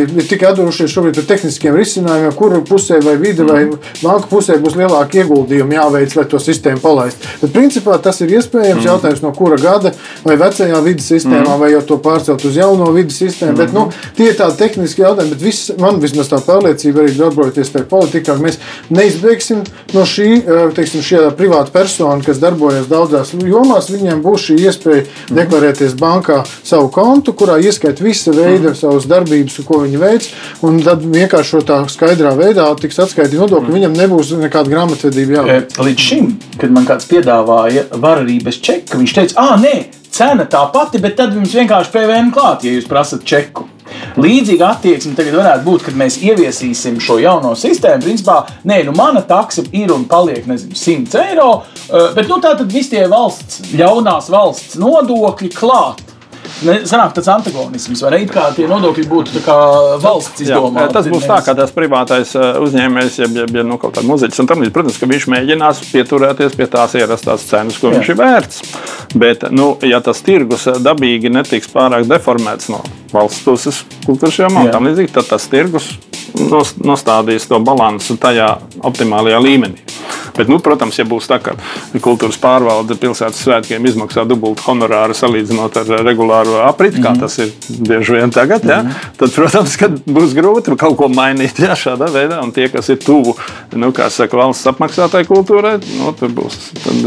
ir ir tikai atdurušies šobrīd ar tehniskiem risinājumiem, kuru pusē vai vide vai Mhm. banka pusē būs lielāki ieguldījumi jāveic, lai to sistēmu palaistu. Bet principā tas ir iespējams jautājums no kura gada vai vecajā vidas sistēmā, vai jau to pārcelt uz jauno vidas sistēmu. Bet, nu, tie ir tādi tehniski jautājumi, bet viss, man vismaz tā pārliecība arī darbojoties tajā politikā, ka mēs neizbēgsim no šī, eh, teiksim, šī privāta persona, kas darbojas daudzās jomās, viņiem būs šī iespēja deklarēties bankā savu kontu, kurā ieskait visa veida savas darbības, ko viņi veic, un tad vienkārši tā skaidrā veidā tiks atskaitīti nodokļi, viņam nebūs nekāda grāmatvedība jāveic. E, Līdz šim, kad man kāds piedāvāja, var arī bez čeka, viņš teica, ah, nē, cena tā pati, bet tad jums vienkārši PVN klāt, ja jūs prasat čeku. Līdzīga attieksme tagad varētu būt, kad mēs ieviesīsim šo jauno sistēmu. Principā, nē, nu mana taksa ir un paliek, nezinu, 100 eiro, eh, bet nu, tā tad visi tie valsts, ļaunās valsts nodokļi klāt. Sanāk tāds antagonisms, vai ne? It Kā tie nodokļi būtu tā kā valsts Jā, izdomāti. tas būs tā, ka tas privātais uh, uzņēmējs, ja, ja, ja nu, kaut kāda muzeķis, un tam līdzīgi, protams, ka viņš mēģinās pieturēties pie tās ierastās cenas, ko Jā. viņš ir vērts. Bet, nu, ja tas tirgus dabīgi netiks pārāk deformēts no valsts puses, kultūras jomā, Jā. un tam līdzīgi, tad tas tirgus nos- nostādīs to balansu tajā optimālajā līmenī. Bet, nu, protams, ja būs tā, ka kultūras pārvalde pilsētas svētkiem izmaksā dubultu honorāru salīdzinot ar regulāro apriti, kā tas ir bieži vien tagad, ja, tad, protams, būs grūti kaut ko mainīt ja, šādā veidā. Un tie, kas ir tuvu nu, saka, valsts apmaksātai kultūrai, nu, tur būs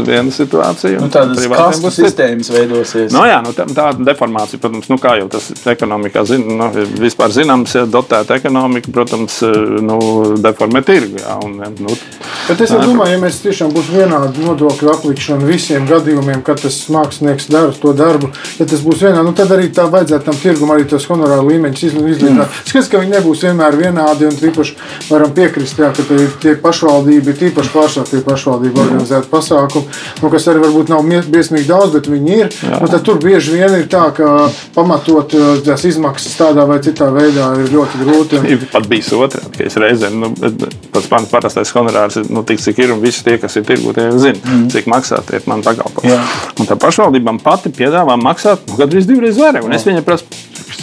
viena situācija. Nu, tādas kastu sistēmas veidosies. Nu, jā, nu, tā, tāda deformācija, protams, nu, kā jau tas ekonomikā zin, nu, vispār zināms, ja dotēta ekonomika, protams, nu, deformē tirgu. Jā, un, nu, Bet es domāju, ja mēs tiešām būsim vienādi nodokļu aplikšana visiem gadījumiem, kad tas mākslinieks dara to darbu, ja tas būs vienādi, nu tad arī tā vajadzētu tam tirgum arī tos honorāru līmeņus izlīdzināt. Skats, ka viņi nebūs vienmēr vienādi un tīpaši varam piekrist, jā, ka tie, pašvaldība tīpaši pārsvarā tie pašvaldību organizēti pasākumi, nu, kas arī varbūt nav briesmīgi daudz, bet viņi ir. Nu, tad tur bieži vien ir tā, ka pamatot uh, tās izmaksas tādā vai citā veidā ir ļoti grūti. Un, pat bijis otrādi, ka es reizēm nu, pats man parastais honorārs ir nu, tik, cik ir, un visi tie, kas ir tirgu, tie zina, mm. cik maksā tie man pakalpojumi. Tā pašvaldībām pati piedāvā maksāt nu, gandrīz divreiz vairāk. Un es viņai prasu,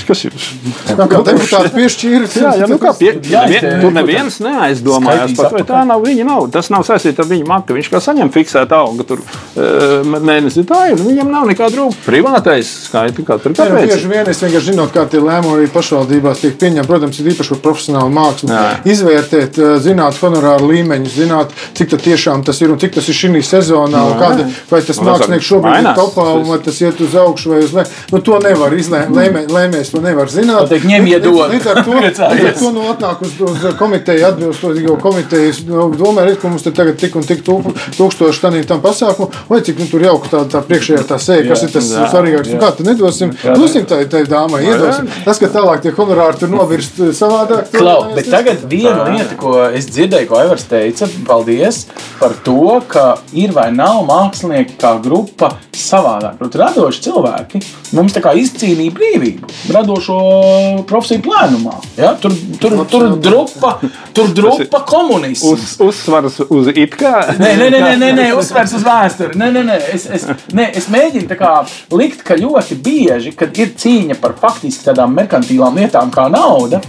kas jums tā kā deputāti piešķīra. Jā, jā, nu kā pie, nevien, tur neviens neaizdomājās par to. Tā nav viņa nauda. Tas nav saistīts ar viņu maktu. Viņš kā saņem fiksētu algu tur uh, mēnesi. Tā ir. Viņam nav nekāda rūpība. Privātais skaita nu, kāpēc. bieži vien es vienkārši zinot, kā tie lēmumi arī pašvaldībās tiek pieņemti. Protams, ir īpaši par profesionālu mākslu. Jā. Izvērtēt, eh, zināt, honorāru līmeņus, zināt, cik tad tiešām tas ir un cik tas ir šī sezonā. un Kāda, vai tas tas mākslinieks šobrīd ir topā, un vai tas iet uz augšu vai uz leju. Nu, to nevar izlēmt. Lēmējs to nevar zināt. Pateikt, ņem, Līdz- iedod. Līdz ar to, līdz ar to nu, atnāk uz, uz komiteju, atbilstoši komitejas nu, domē, redz, ka mums te tagad tik un tik tū- tūkstoši tanī tam pasākumu, vai cik nu, tur jauka tā, tā priekšējā tā sēja, kas ir tas Jā. svarīgākais. Nu, kā tad nedosim? Dosim tai, tai dāmai, iedosim. Tas, ka tālāk tie honorāri tur novirst eh, savādāk. Klau, bet tagad viena lieta, ko es dzirdēju, ko Aivars teica, paldies par to, ka ir vai nav mākslinieki kā grupa savādāk. Protams, radoši cilvēki mums tā kā izcīnīja brīvību, radošo profesiju plēnumā. Ja? Tur, tur, tur drupa, tur drupa komunisms. Uz, uzsvars uz it kā. Nē, nē, nē, nē, nē, uzsvers uz vēsturi. Nē, nē, nē. Es, es, nē, es mēģinu kā likt, ka ļoti bieži, kad ir cīņa par faktiski tādām merkantīlām lietām kā nauda,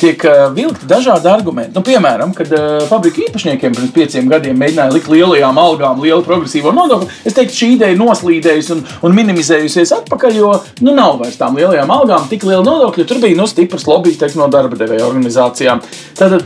tiek uh, vilkti dažādi argumenti. Nu, piemēram, kad uh, fabrika īpašniekiem pirms pieciem gadiem mēģināja likt lielajām algām lielu progresīvo nodokli, es teiktu, šī ideja noslīdējusi un, un minimizējusies atpakaļ, jo nu, nav vairs tām lielajām algām tik liela nodokļa. Tur bija nu, stiprs lobbyis teikt, no darba devēja organizācijām. Tātad,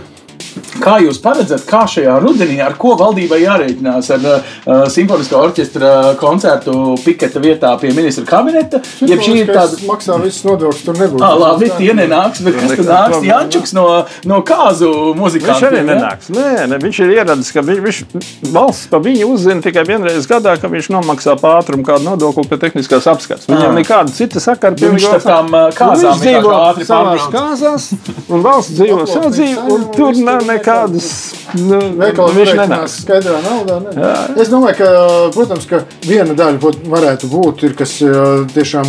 Kā jūs paredzat, kā šajā rudenī, ar ko valdībai jārēķinās? Ar uh, simfoniskā orķestra koncertu piketa vietā pie ministra kabineta? Ja šī ir tāda maksā visas nodokļus, tur nebūs. Ah, labi, tie nenāks, bet kas tad nāks? Jančuks no, no kāzu muzikantiem? Viņš arī nenāks. Nē, ne, viņš ir ieradis, ka viņš, viņš valsts pa viņu uzzina tikai vienreiz gadā, ka viņš nomaksā pātrumu kādu nodokli pie tehniskās apskates. Viņam nekāda cita sakara pie viņš tām kāzām viņš dzīvo savās kāzās, un valsts dzīvo savu dzīvi, un tur nav nekādas. Nu, viņš nenāks skaidrā naudā. Ne? Es domāju, ka, protams, ka viena daļa varētu būt, ir, kas tiešām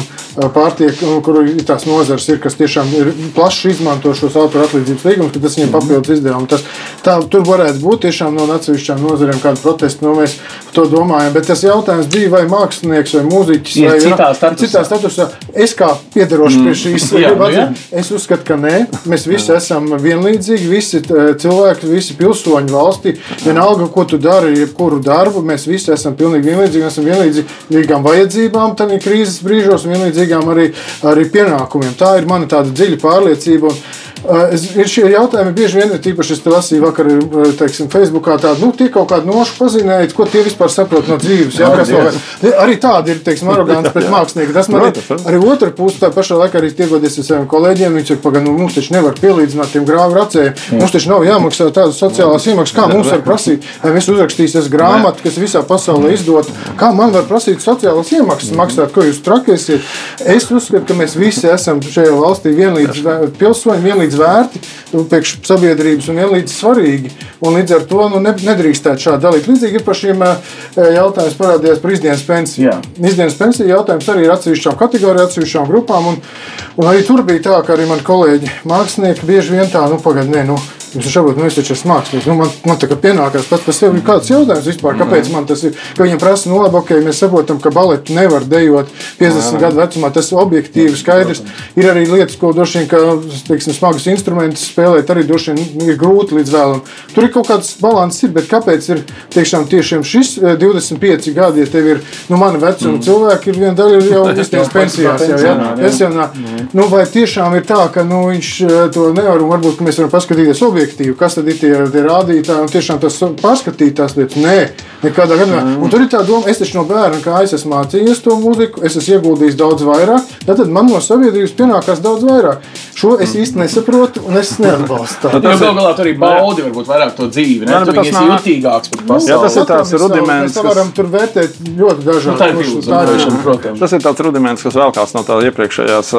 pārtiek, nu, kur ir tās nozars, ir, kas tiešām ir plaši izmanto šos autora atlīdzības līgumus, ka tas viņiem papildus izdevumi. Tas, tā, tur varētu būt tiešām no atsevišķām nozarēm kāda protesta, no mēs to domājam. Bet tas jautājums bija, vai mākslinieks vai mūziķis ir vai citā statusā. Citā statusā. Es kā piedarošu mm. pie šīs lietas, es uzskatu, ka nē, mēs visi esam vienlīdzīgi, visi cilvēki, visi pilsoņi valstī. Vienalga, ko tu dari, jebkuru darbu, mēs visi esam pilnīgi vienlīdzīgi, esam vienlīdzīgām vajadzībām, tad krīzes brīžos un vienlīdzīgām arī, arī pienākumiem. Tā ir mana tāda dziļa pārliecība. Un, Es, ir šie jautājumi bieži vien, tīpaši es te lasīju vakar, teiksim, Facebookā tādu, nu, tie kaut kādu nošu pazīmēt, ko tie vispār saprot no dzīves. Jā, kas vēl, arī tādi ir, teiksim, arogants pret mākslinieku. Tas man ir arī otra puse, tā pašā laikā arī tiekoties ar saviem kolēģiem, viņi saka, pagaid, nu, mums taču nevar pielīdzināt tiem grāvu racējiem. Mums taču nav jāmaksā tādas sociālās iemaksas, kā mums var prasīt, vai mēs uzrakstīsies grāmatu, kas visā pasaulē izdot, kā man var prasīt sociālās iemaksas maksāt, ko jūs trakēsiet. Es uzskatu, ka mēs visi esam šajā valstī vienlīdz pilsoņi, vienlīdz vienlīdz vērti, nu, priekš sabiedrības un vienlīdz svarīgi. Un līdz ar to nu, nedrīkstētu šādi dalīt. Līdzīgi ir par šiem jautājumiem parādījās par izdienas pensiju. Jā. Izdienas pensija jautājums arī ir atsevišķām kategorijām, atsevišķām grupām. Un, un arī tur bija tā, ka arī mani kolēģi mākslinieki bieži vien tā, nu, pagaidi, nu, Viņš šobrīd nu, es taču esmu mākslinieks. Nu, man, man tā kā pienākās pats par sevi kāds jautājums vispār, kāpēc man tas ir. Ka viņam prasa, nu labi, ok, mēs saprotam, ka baleti nevar dejot 50 gadu vecumā. Tas ir objektīvi skaidrs. Ir arī lietas, ko droši vien, ka teiksim, smagus instrumentus spēlēt, arī droši vien ir grūti līdz vēlam. Tur ir kaut kāds balans, ir, bet kāpēc ir tiešām tiešām šis 25 eh, gadi, ja tev ir nu, mana vecuma mm. cilvēki, ir viena daļa jau izties pensijās. Jau, ja? Pensionā. Nu, vai tiešām ir tā, ka nu, viņš eh, to nevar un varbūt mēs varam paskatīties objektīvi objektīvi, kas tad ir tie, tie rādītāji un tiešām tas pārskatīt tās lietas. Nē, nekādā gadījumā. Mm. Un tur ir tā doma, es taču no bērna, kā es esmu mācījies to mūziku, es esmu ieguldījis daudz vairāk, tad man no sabiedrības pienākās daudz vairāk. Šo es īsti nesaprotu un es neatbalstu. Tā jau gal galā tur arī baudi varbūt vairāk to dzīvi. Ne? Tur tas ir jutīgāks par pasauli. Jā, tas ir tāds rudiments. Mēs varam tur vērtēt ļoti dažādi. Nu. Tas ir tāds rudiments, kas vēlkās no tā iepriekšējās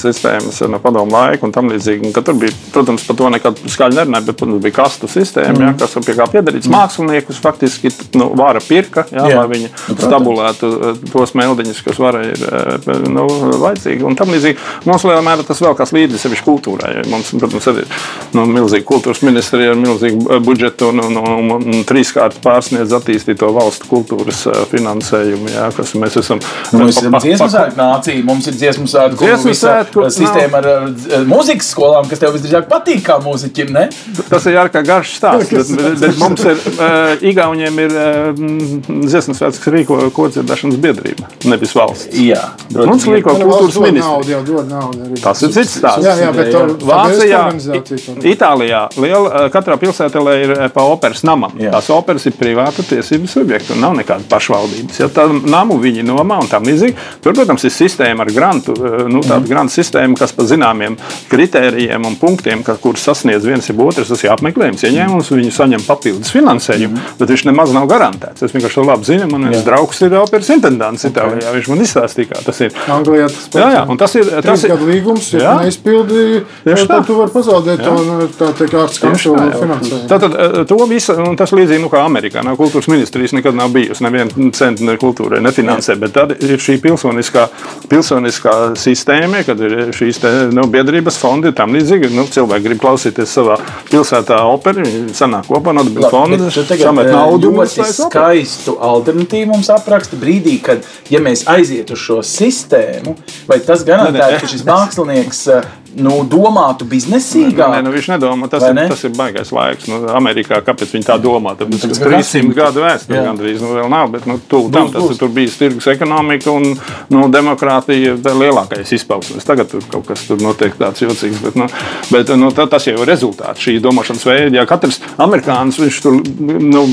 sistēmas, no padomu laika un tam līdzīgi. Tur bija, protams, par to nekad skaļi nerunāja, bet, protams, bija kastu sistēma, mm. ja, kas pie kā piedarīts. Mm. Māksliniekus faktiski nu, vara pirka, ja, jā. lai viņi nu, stabulētu tos meldiņus, kas varēja ir nu, vajadzīgi. Un tam līdzīgi mums lielā mērā tas vēl kas līdzi sevišķi kultūrai. Mums, protams, ir nu, milzīga kultūras ministrija ar milzīgu budžetu un, un, un, un trīskārt pārsniedz attīstīto valstu kultūras finansējumu. Jā, kas mēs esam. Nu, mēs esam dziesmu svētku nācija, mums ir dziesmu svētku sistēma ar, ar mūzikas skolām, kas tev visdrīzāk patīk kā mūziķim. Ne? Tas ir ārkārtīgi garš stāsts. bet, bet, bet mums ir, uh, Igauniem ir uh, dziesmu svētku, kas rīko kodziedāšanas biedrība, nevis valsts. Jā, mums rīko kultūras ministrija. Tas ir cits stāsts. Jā, jā, bet to, Vācijā, Itālijā, liela, katrā pilsētā ir pa operas namam. Jā. Tās operas ir privāta tiesību subjekta un nav nekāda pašvaldības. Ja tā namu viņi nomā un tam līdzīgi. Tur, protams, ir sistēma ar grantu, nu, tāda mm. grantu sistēma, kas pa zināmiem kritērijiem un punktiem, ka, kurus sasniedz viens ir otrs tas ir apmeklējums, ieņēmums, viņi saņem papildus finansējumu, mm. bet viņš nemaz nav garantēts. Es vienkārši to labi zinu. Man viens draugs ir operas intendants okay. Itālijā. Viņš man izstāstīja, kā tas ir. Anglijā tas jā, jā, un tas ir tas ir līgums, ja neizpildīja. Tā, tu vari pazaudēt jā. to tā teikt ārsts kancelu finansējumu. Tātad to visu, un tas līdzīgi nu, kā Amerikā, nav kultūras ministrijas nekad nav bijusi, neviena centa ne kultūrai nefinansē, bet tad ir šī pilsoniskā, pilsoniskā sistēma, kad ir šīs te, nu, biedrības fondi, tam līdzīgi, nu, cilvēki grib klausīties savā pilsētā operu, viņi sanāk kopā, nodibina fondu, samet naudu. Ļoti skaistu alternatīvu mums apraksta brīdī, kad, ja mēs aizietu uz šo sistēmu, vai tas garantē, ka šis mākslinieks nu, domātu biznesīgāk. Nē, nu, viņš nedomā, tas, ir, ne? tas ir baisais laiks. Nu, Amerikā kāpēc viņi tā domā? Tāpēc, tas ir 300 gadu vēsture gandrīz. Nu, vēl nav, bet nu, tu, tam, tas ir bijis tirgus ekonomika un nu, demokrātija lielākais izpausmes. Tagad tur kaut kas tur notiek tāds jocīgs. Bet, nu, bet nu, tā, tas jau ir rezultāts šī domāšanas veida. Ja katrs amerikānis tur nu,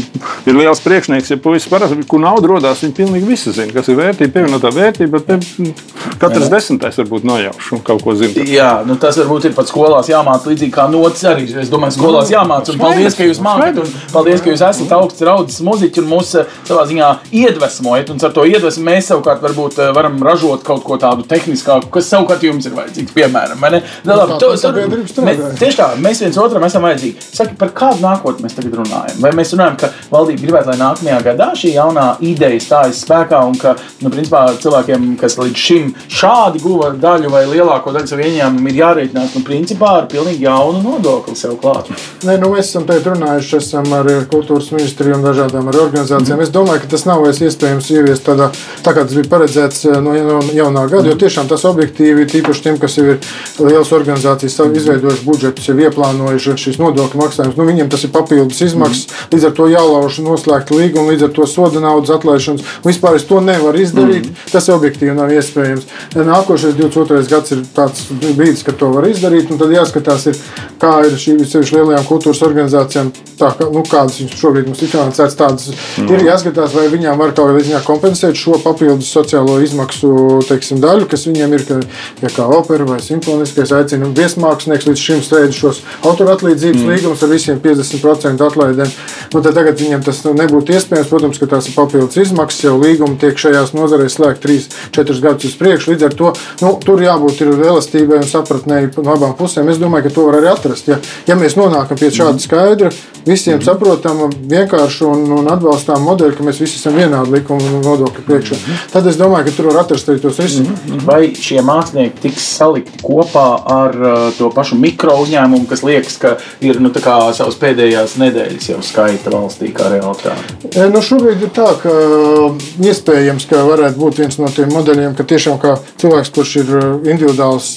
ir liels priekšnieks, ja puisis parasti, kur nauda rodās, viņi pilnīgi visi zina, kas ir vērtība, pievienotā vērtība. Bet katrs desmitais varbūt nojauš un kaut ko zina. Jā, nu, tas varbūt ir pat skolās jāmācās līdzīgi kā notis arī. Es domāju, skolās jāmācās. Un paldies, ka jūs mācāt, un paldies, ka jūs esat augsts raudzes muziķi un mūs eh, savā ziņā iedvesmojat. Un ar to iedvesmu mēs savukārt varbūt eh, varam ražot kaut ko tādu tehniskāku, kas savukārt jums ir vajadzīgs. Piemēram, ne? Nu, labi, to, to, mēs, tieši tā, mēs viens otram esam vajadzīgi. Saki, par kādu nākotni mēs tagad runājam? Vai mēs runājam, ka valdība gribētu, lai nākamajā gadā šī jaunā ideja stājas spēkā un ka, nu, principā, cilvēkiem, kas līdz šim šādi guva daļu vai lielāko daļu savu ieņēmumu, ir jārēķinās nu, principā, ar pilnīgi jaunu nodokli sev klāt. Nē, nu, mēs esam šeit runājuši esam ar kultūras ministriju un dažādām organizācijām. Mm. Es domāju, ka tas nav vairs iespējams ieviest tādā, tā kā tas bija paredzēts eh, no jaunā gada, mm. jo tiešām tas objektīvi, tīpaši tiem, kas jau ir liels organizācijas, savu izveidojuši budžetus, jau ieplānojuši šīs nodokļu maksājumus, nu, viņiem tas ir papildus izmaksas, mm. līdz ar to jālauž noslēgt līgumu, līdz ar to soda naudas atlaišanas. Vispār es to nevaru izdarīt, mm. tas objektīvi nav iespējams. Nākošais 22. gads ir tāds brīdis, kad to var izdarīt. Tad jāskatās, ir, kā ir šīm lielajām kultūras organizācijām, tā, nu, kādas viņas šobrīd mums ir finansētas. Tādas mm. ir jāskatās, vai viņām var kaut kādā ziņā kompensēt šo papildus sociālo izmaksu teiksim, daļu, kas viņiem ir, ka, ja kā opera vai simfoniskais aicina viesmākslinieks līdz šim slēdz šos autora atlīdzības mm. līgumus ar visiem 50% atlaidēm. Nu, tagad viņiem tas nebūtu iespējams. Protams, ka tās ir papildus izmaksas, jau līgumi tiek šajās nozarēs slēgti 3-4 gadus uz priekšu. Līdz ar to nu, tur jābūt elastībai un sapratnēji no abām pusēm. Es domāju, ka to var arī atrast. Ja, ja mēs nonākam pie šāda skaidra, visiem saprotama, vienkārša un, un atbalstām modeļa, ka mēs visi esam vienādi likuma un nodokļu priekšā, tad es domāju, ka tur var atrast arī tos risinājumus. Vai šie mākslinieki tiks salikti kopā ar uh, to pašu mikro uzņēmumu, kas liekas, ka ir nu, savas pēdējās nedēļas jau skaita valstī kā realitāte? E, nu, šobrīd ir tā, ka uh, iespējams, ka varētu būt viens no tiem modeļiem, ka tiešām kā cilvēks, kurš ir uh, individuāls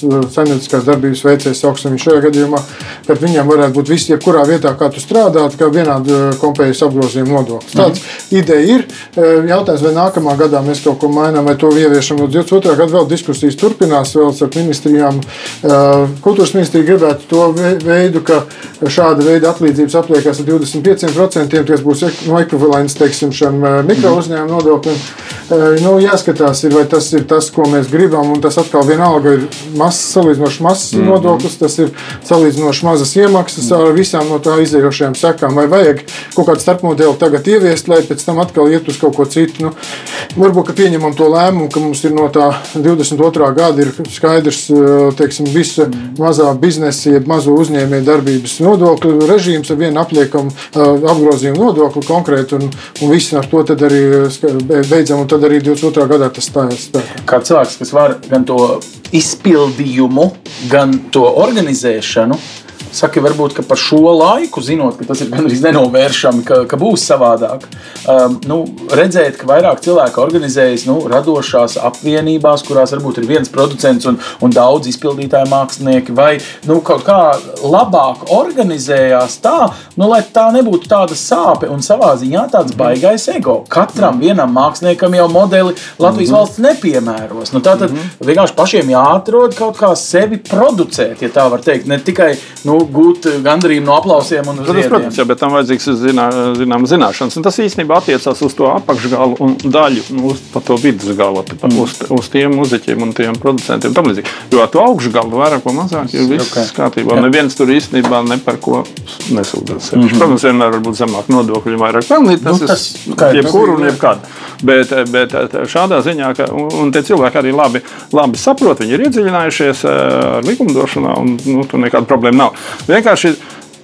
saimnieciskās darbības veicējs, augstam šajā gadījumā, kad viņam varētu būt viss, jebkurā vietā, kā tu strādāt, kā vienādi eh, kompējas apgrozījuma nodoklis. Tāds mm. ideja ir. Eh, jautājums, vai nākamā gadā mēs kaut ko mainām, vai to ieviešam no 22. gada vēl diskusijas turpinās vēl ar ministrijām. Eh, kultūras ministrija gribētu to veidu, ka šāda veida atlīdzības apliekas ar 25%, kas būs no ekvivalents, teiksim, šiem mikro uzņēmumu nodokļiem. Nu, jāskatās, ir, vai tas ir tas, ko mēs gribam, un tas atkal vienalga ir mazs, salīdzinoši mazs mm nodoklis, tas ir salīdzinoši mazas iemaksas ar visām no tā izējošajām sekām. Vai vajag kaut kādu starpmodeli tagad ieviest, lai pēc tam atkal iet uz kaut ko citu? Nu, varbūt, ka pieņemam to lēmumu, ka mums ir no tā 22. gada ir skaidrs, teiksim, visa mazā biznesa, jeb mazo uzņēmēju darbības nodokļu režīms ar vienu apliekamu apgrozījumu nodokli konkrēti, un, un viss ar to arī beidzam, un tad arī 22. gadā tas spēkā. Kā cilvēks, kas var gan to izpildījumu, gan to organizēšanu Saka, varbūt par šo laiku, zinot, ka tas ir gandrīz nenovēršami, ka, ka būs savādāk. Um, nu, redzēt, ka vairāk cilvēku organizējas nu, radošās apvienībās, kurās varbūt ir viens producents un, un daudz izpildītāju mākslinieki, vai nu, kaut kā labāk organizējās tā, nu, lai tā nebūtu tāda sāpe un savā ziņā tāds baigais ego. Katram vienam māksliniekam jau modeli Latvijas mm -hmm. valsts nepiemēros. Nu, tā tad mm -hmm. vienkārši pašiem jāatrod kaut kā sevi producēt, ja tā var teikt. Ne tikai nu, gūt gandarījumu no aplausiem un Protams, protams, jā, bet tam vajadzīgs zinā, zinām, zināšanas. Un tas īstenībā attiecās uz to apakšgalu un daļu, nu, uz to vidusgalu, mm. uz, uz tiem muzeķiem un tiem producentiem. Jo ar to augšgalu vairāk vai mazāk ir viss okay. kārtībā. Neviens tur īstenībā ne par ko nesūdzas. Mm -hmm. Protams, vienmēr var būt zemāk nodokļi, vairāk pelnīt. Tas, nu, tas ir jebkuru un jebkādu. Bet, bet šādā ziņā, ka, un tie cilvēki arī labi, labi saprot, viņi ir iedziļinājušies likumdošanā, un nu, tur nekāda problēma nav. Vienkārši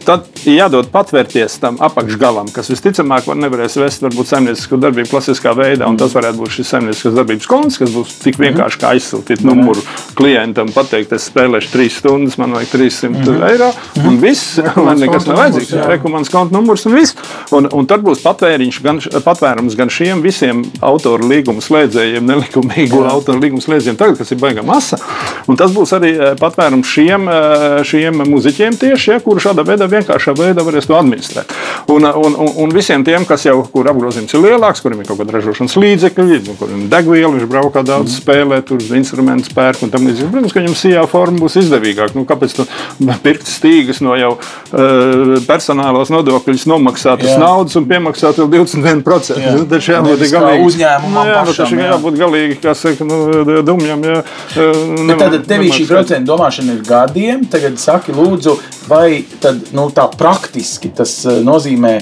tad jādod patvērties tam apakšgalam, kas visticamāk var nevarēs vest varbūt saimniecisku darbību klasiskā veidā. Tas varētu būt šis saimnieciskas darbības konts, kas būs tik vienkārši kā aizsūtīt numuru klientam, pateikt, es spēlēšu trīs stundas, man vajag 300 mm -hmm. eiro. Un mhm. viss, man nekas nav vajadzīgs. Rekomendācijas konta numurs un viss. Un, un tad būs patvēriņš, gan, patvērums gan šiem visiem autoru līgumu slēdzējiem, nelikumīgu Jā. autoru līgumu slēdzējiem, tagad, kas ir baigā masa. Un tas būs arī eh, patvērums šiem, eh, šiem muzeķiem tieši, ja, kuri šādā veidā vienkāršā veidā varēs to administrēt. Un, un, un, un visiem tiem, kas jau kur apgrozījums ir lielāks, kuriem ir kaut kāda ražošanas līdzekļi, nu, kuriem ir degviela, viņš braukā daudz mm. spēlē, tur instrumentus pērk un tam līdzīgi. Protams, ka viņam sijā forma būs izdevīgāka. Nu, kāpēc pirkt stīgas no jau uh, personālās nodokļus nomaksāt uz naudas un piemaksāt vēl 21%? Jā. Nu, taču jābūt galīgi uzņēmumam. Nu, jā, nu, taču jā. jābūt galīgi, kā saka, nu, dumjam. Jā, nemā, tad tev šī procentu domāšana ir gadiem. Tagad saki, lūdzu, vai tad, nu, tā praktiski. Tas eh, nozīmē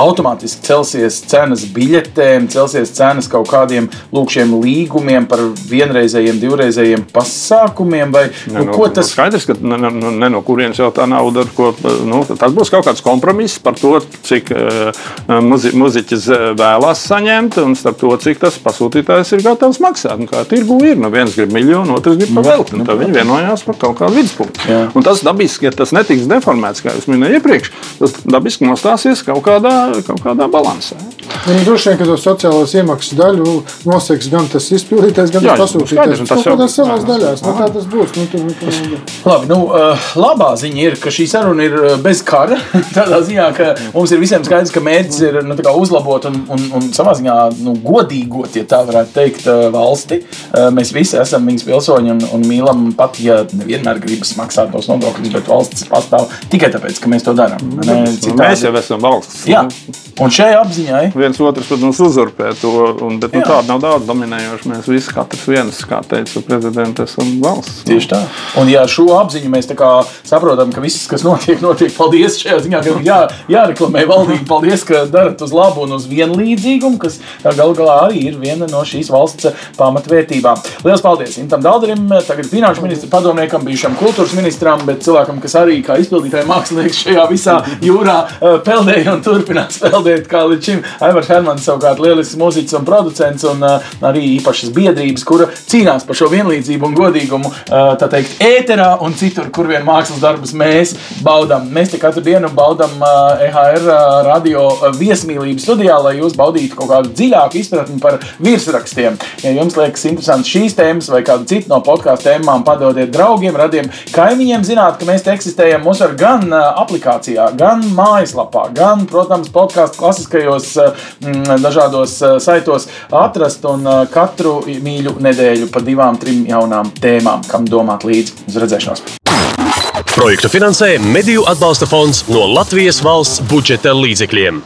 automātiski celsies cenas biļetēm, celsies cenas kaut kādiem lūkšiem līgumiem par vienreizējiem, divreizējiem pasākumiem? Vai, ne, nu, no, tas... Skaidrs, ka ne, ne, ne no kurienes jau tā nauda, ko, nu, tas būs kaut kāds kompromiss par to, cik uh, muzi, muziķis eh, vēlās saņemt un starp to, cik tas pasūtītājs ir gatavs maksāt. Un kā tirgu ir, nu viens grib miljonu, otrs grib pavēlt, un tad viņi vienojās par kaut kādu viduspunktu. Un tas dabiski, ja tas netiks deformēts, kā jūs minējāt iepriekš, tas dabiski nostāsies kaut kādā kaut kādā balansā. Ja, droši vien, ka to sociālās iemaksas daļu noseks gan tas izpildītājs, gan Jā, tas pasūtītājs. Tas jau ir savās daļās. Nu, tā tas būs. Nu, tur, nu, Labi, nu, uh, labā ziņa ir, ka šī saruna ir uh, bez kara. Tādā ziņā, ka mums ir visiem skaidrs, ka mērķis ir nu, uzlabot un, un, un savā ziņā nu, godīgot, ja tā varētu teikt, uh, valsti. Mēs visi esam viņas pilsoņi un, un mīlam pat, ja nevienmēr gribas maksāt tos nodokļus, bet valsts pastāv tikai tāpēc, ka mēs to darām. Ne, mēs jau esam valsts. Jā, Thank you. Un šai apziņai viens otrs, protams, uzurpē to. Un, bet, nu, tāda nav daudz dominējoša. Mēs visi, katrs viens, kā teica prezidents, esam valsts. Tieši tā. Un, ja šo apziņu mēs saprotam, ka viss, kas notiek, notiek, paldies šajā ziņā, ka jā, jāreklamē valdība. Paldies, ka darat uz labu un uz vienlīdzīgumu, kas galu galā arī ir viena no šīs valsts pamatvērtībām. Lielas paldies Intam Dalderim, tagad finanšu ministra padomniekam, bijušam kultūras ministram, bet cilvēkam, kas arī kā izpildītāja mākslinieks šajā visā jūrā eh, peldēja un turpinās peldēt peldēt kā līdz šim. Aivars Hermans savukārt lielisks mūziķis un producents un uh, arī īpašas biedrības, kura cīnās par šo vienlīdzību un godīgumu, uh, tā teikt, ēterā un citur, kur vien mākslas darbus mēs baudām. Mēs te katru dienu baudām uh, EHR uh, radio viesmīlību studijā, lai jūs baudītu kaut kādu dziļāku izpratni par virsrakstiem. Ja jums liekas interesants šīs tēmas vai kādu citu no podkāstu tēmām, padodiet draugiem, radiem kaimiņiem. Zināt, ka mēs te eksistējam. Mūs var gan uh, aplikācijā, gan mājaslapā, gan, protams, podkāstu klasiskajos mm, dažādos eh, saitos atrast un eh, katru mīļu nedēļu pa divām, trim jaunām tēmām, kam domāt līdzi uz redzēšanos. Projektu finansē Mediju atbalsta fonds no Latvijas valsts budžeta līdzekļiem.